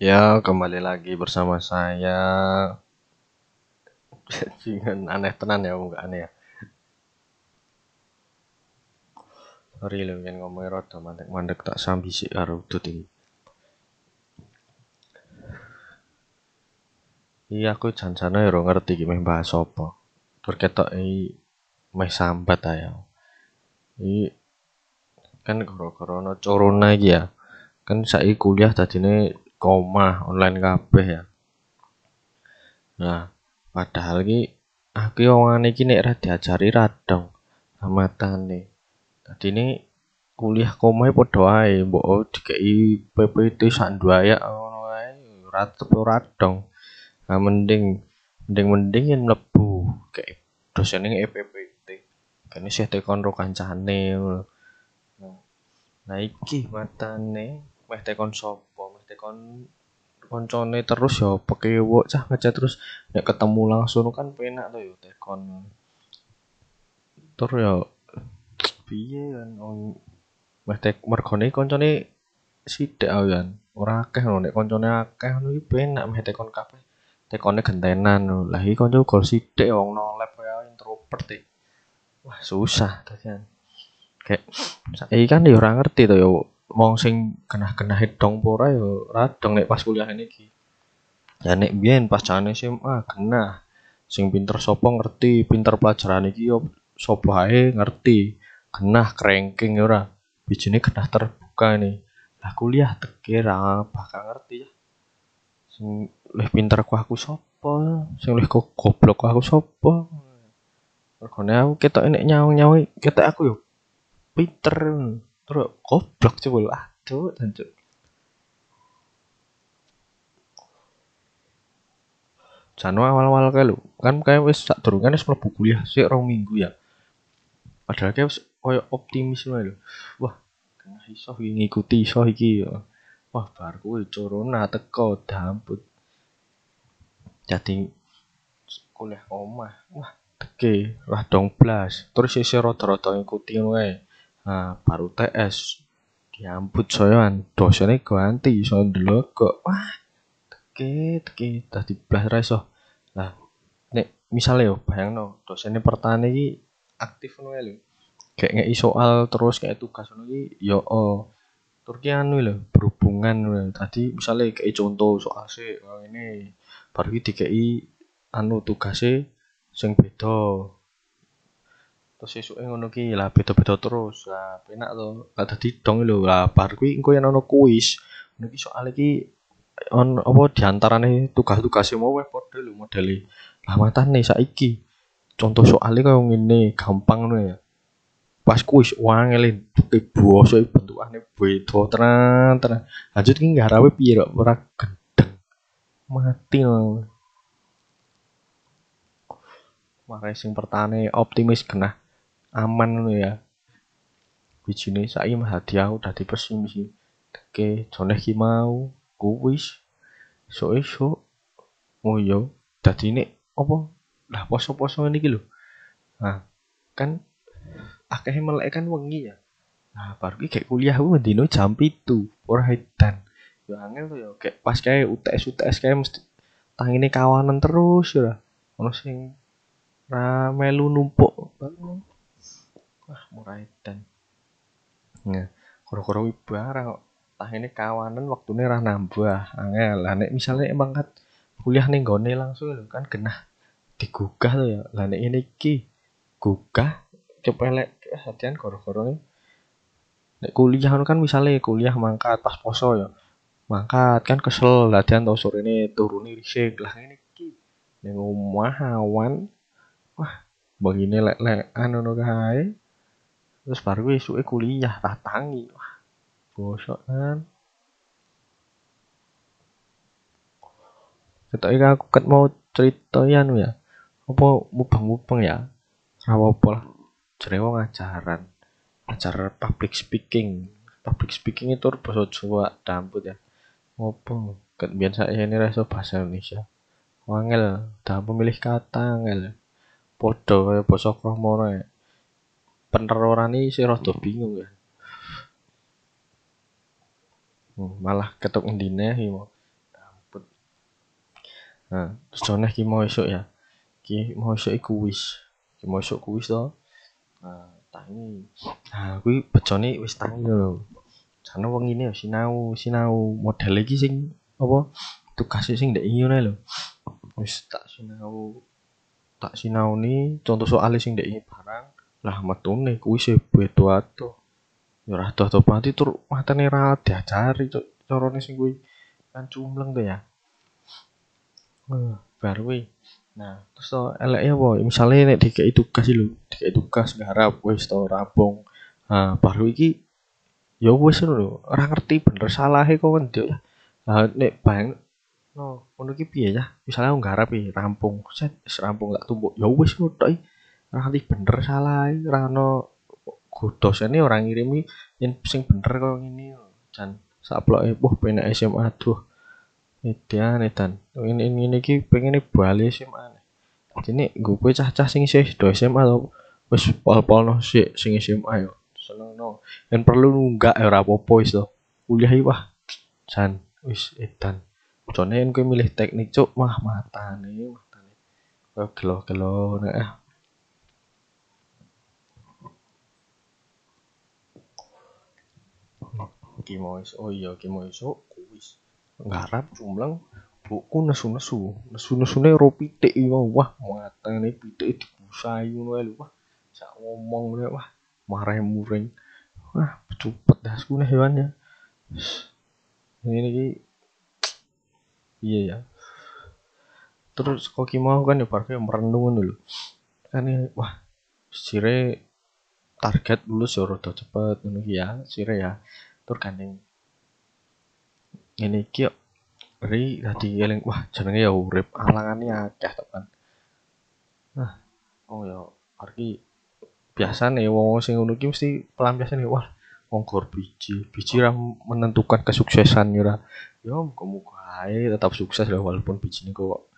Ya, kembali lagi bersama saya. Jangan aneh tenan ya, enggak aneh ya. Sorry lho, yang ngomongnya rada mandek-mandek tak sambi sih karo udut ini. Iya aku jan-jane ya ngerti meh bahas apa. Tur ketok iki meh sambat ae. Iki kan gara-gara corona iki ya. Kan saiki kuliah dadine koma online kabeh ya. Nah, padahal iki aku omongane iki nek ra diajari radong amatane. Dadi ini kuliah koma padha ae, mbok dikeki PPT sak nduayak ngono ae ora radong. Nah, mending mending mending yen mlebu kayak dosen ning EPPT. Kan isih tekon ro kancane. Nah, iki matane meh tekon sapa? Tekon koncone terus ya pekewok cah ngechat terus nek ketemu langsung kan penak to ya tekon. Tur ya piye kan meh tek mergone koncone sithik kan. Ora akeh lho nek koncone akeh ngono iki penak meh tekon kabeh. Tekone gentenan lho. Lah iki kanca gol sithik wong no lab ya introvert. Wah, susah dadian. Kayak saiki kan ya ora ngerti to ya wong sing genah-genah dong ora ya radong nek pas kuliah ini iki. Ya nek biyen pas jane SMA genah. Sing pinter sapa ngerti, pinter pelajaran iki yo sapa ae ngerti. Genah ranking ora. Bijine genah terbuka ini. Lah kuliah teke ra bakal ngerti ya. Sing luwih pinter ku aku sapa? Sing luwih goblok ku aku sapa? Mergone aku ketok nek nyaung-nyaung ketok aku yo pinter. Terus goblok jebul. Aduh, jancuk. Jano awal-awal kae lho, kan kae wis sak durunge wis mlebu kuliah sik rong minggu ya. Padahal kae wis koyo optimis lho. Wah, kena iso ngikuti iso iki ya. Wah, bar kuwi corona teko damput. Jadi kuliah omah. Wah, teke lah dong blas. Terus isih rada-rada ngikuti wae. Nah, baru TS diamput soyan dosennya ganti iso ndelok. Kok wah teke teke dadi blas ra iso. Lah nek misale yo bayangno dosennya pertanyaan iki aktif ngono lho. Kayak ngeki soal terus kayak tugas ngono iki yo oh. Turki anu lho berhubungan lho. Tadi misale kayak contoh soal sih oh ini. Baru dikei anu tugasnya sing beda terus esuke ngono ki lah beda-beda terus. Lah penak to gak dadi dong lho. Lah bar kuwi engko yen ono kuis ngono ki soal iki on apa diantarane tugas-tugas mau weh padha lho modele. Lah matane saiki contoh soalnya kaya ngene gampang ngono ya. Pas kuis wangel bose bentukane beda tenan tenan. Lanjut ki ngarawe piye kok? Ora gendeng. Mati lho Marai sing pertane optimis genah aman ngono ya. Bijine saiki mah hadiah udah pesimis sih Oke, jone ki mau kuwis so esuk oh iya dadi nek apa? Lah poso-poso iki lho. Nah kan akeh melek kan wengi ya. Nah baru ki kayak kuliah ku mendino jam itu ora edan. Yo angel to yo kayak pas kayak UTS UTS kayak mesti tangine kawanan terus ya. Ono sing ra melu numpuk wah murah edan. Nah koro-koro barang tah ini kawanan waktunya ra nambah angel. Lah nek misalnya emang kan kuliah nih gone langsung kan genah digugah tuh ya. Lah nek ini ki gugah kepelek hatian koro-koro nih nek kuliah kan misalnya kuliah mangkat pas poso ya. Mangkat kan kesel. Latihan tau sore ini turuni risik. Lah ini ki ning omah awan. Wah begini lek-lekan ngono kae terus baru esuke kuliah tak tangi wah bosok kan Ketok aku ket mau cerita ya nu ya. Apa mubeng-mubeng ya? Ora apa lah. Jare wong ajaran. Acara public speaking. Public speaking itu bahasa Jawa damput ya. Apa? Ket saya ini rasa bahasa Indonesia. Wangel dalam memilih kata angel. Podo kaya basa kromo ya. Peneroran ini sih rada bingung ya. Hmm, malah ketok ndine iki mau. nah terus jone ki mau esuk ya. Ki mau esuk iku wis ki mau esuk kuis to. Nah tangi nah kuwi bejone wis tangi lho. Jane wong ini ya sinau sinau. Model iki sing apa tugas sing ndek ngono lho. Wis tak sinau. Tak sinau nih contoh soal sing ndek barang lah metune kuwi sih beda ato. Ya ora dodo mati tur. Matane ra diajari carane sing kuwi. Kan cumleng tuh ya. Uh, baru wi nah terus to ya boy misalnya nek dikai tugas lho dikai tugas garap wis to rabong nah baru iki ya wis lho ora ngerti bener salahe kok ndik lah nah, nek bang no ngono ki piye ya? Misalnya nggarap iki rampung. Set rampung tak tumbuk. Ya wis ngono ngerti bener salahe ora ono dosene ora ngirimi yen sing bener kok ngene. Jan saploke wah penak SMA tuh Edan edan. Ini ini ini ki pengen bali SMA nih gue cah-cah sing sih do SMA to wis pol-pol no sih sing SMA yo. Seneng no dan perlu nunggak ya wis to. Kuliah wah jan wis edan. Jane yen kowe milih teknik cuk wah matane matane. Gelo-gelo nek ah. Ki mau oh iya ki mau iso kuis. Nggarap jumlang buku nesu-nesu. Nesu-nesune ro pitik wah matane pitik dibusai ngono ae wah. Sak ngomong wah. Marah muring wah cepet dah sekune hewannya ini iya ya. Terus kok mau kan ya parkir merenung dulu kan ya wah sire target lulus ya rada cepet ngono ya sire ya tur gandeng. Ini iki ri dadi eling wah jenenge ya urip. Alangane akeh to kan nah oh ya arki biasa nih wong sing ngono ki mesti pelampiasan wah ongkor biji biji ram menentukan kesuksesan ya ya muga-muga ae tetap sukses lah walaupun ini kok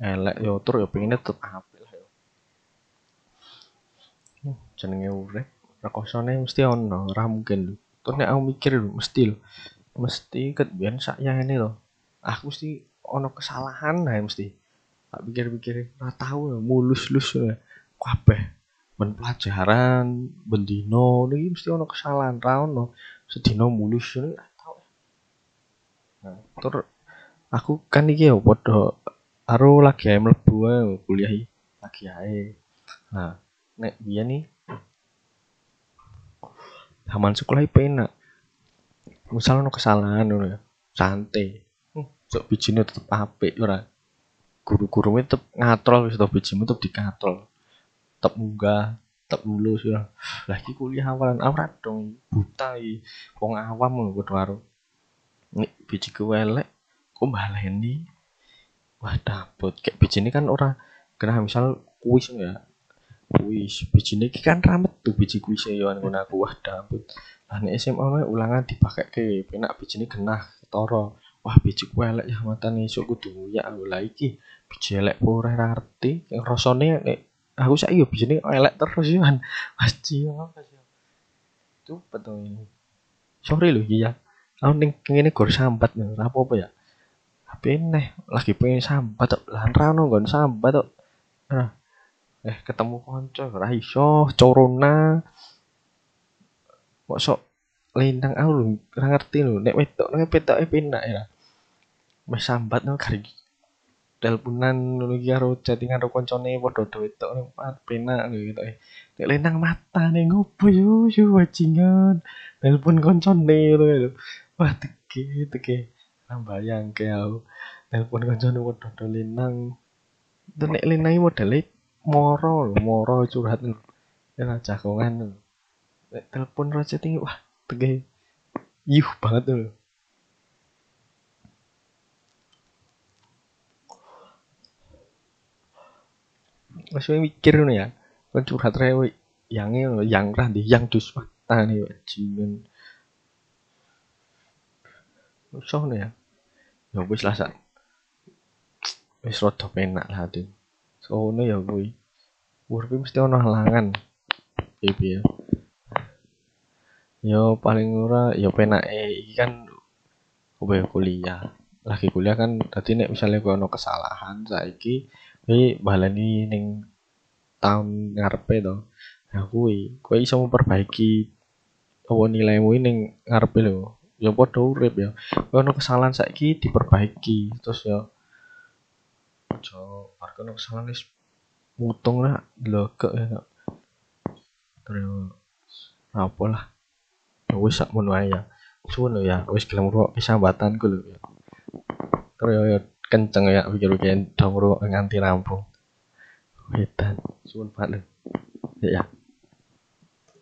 elek. Yo tur yo pengennya tetep apik lah yo jenenge urip. Rekosone mesti ono ora mungkin terus aku mikir lho mesti lho. Mesti ket biyen ini loh aku mesti ono kesalahan nah mesti. Tak pikir-pikir ora tahu mulus-lus kabeh ben pelajaran bendino ini mesti ono kesalahan ra ono. Sedino mulus ini tau. Nah, terus aku kan iki ya padha karo lagi ae mlebu kuliah lagi ae. Nah nek biyen nih zaman sekolah IP enak. Misalnya no kesalahan ngono ya. Santai. Hmm, sok bijine tetep apik ora. Guru-guru tetep ngatrol wis to bijimu tetep dikatrol. Tetep munggah tetep lulus ya. Lagi kuliah awalan. Awrat dong. Buta iki wong awam ngono padha karo. Nek bijiku elek kok baleni wah dapet. Kayak biji ini kan orang kena misal kuis ya kuis biji ini kan ramet tuh biji kuis ya yang aku. Wah dapet nih SMA mah ulangan dipakai ke penak biji ini kena toro wah biji ku elek ya nih sok kudu ya aku lagi biji elek ora ngerti. Yang rosone nek aku sih yo biji ini elek terus ya kan pasti itu betul ini. Sorry loh iya aku ning ngene gor sambat nih apa apa ya? Tapi nih lagi pengen sambat tuh lan rano gon sambat tuh nah eh ketemu konco ora iso corona. Kok sok lintang aku lho ora ngerti lho nek wedok nek petoke penak ya. Wis sambat nang kari teleponan ngono iki karo chattingan karo koncone padha do wedok penak gitu eh nek lintang mata nih ngopo yo yo bajingan. Telepon koncone lho. Wah teke teke bayang ke aku. Telepon do lintang nek lintang modele moro lho moro curhat ya jagongan nek telepon ro chatting wah tege yuh banget lho. Masih mikir nih ya kan curhat rewe yang yang randi yang dus mata nih bajingan usah nih ya? Ya wis lah sak. Wis rada penak lah hati sono ya kuwi urip mesti ono halangan. Piye ya. Yo paling ora yo penake iki kan gue kuliah. Lagi kuliah kan tadi nek misalnya kowe ono kesalahan saiki kowe baleni ning tahun ngarepe to. Nah kuwi kowe iso memperbaiki apa nilaimu ning ngarepe lho. Ya padha urip ya. Kowe ono kesalahan saiki diperbaiki terus ya aja bar ono kesalahan wis mutung lah glogok ya terus apa lah ya wis sak ngono ae ya suwun ya wis gelem ngrungokne sambatanku lho ya terus ya kenceng ya pikir-pikir dong nganti rampung. Wedan, suwun Pak lho. Ya.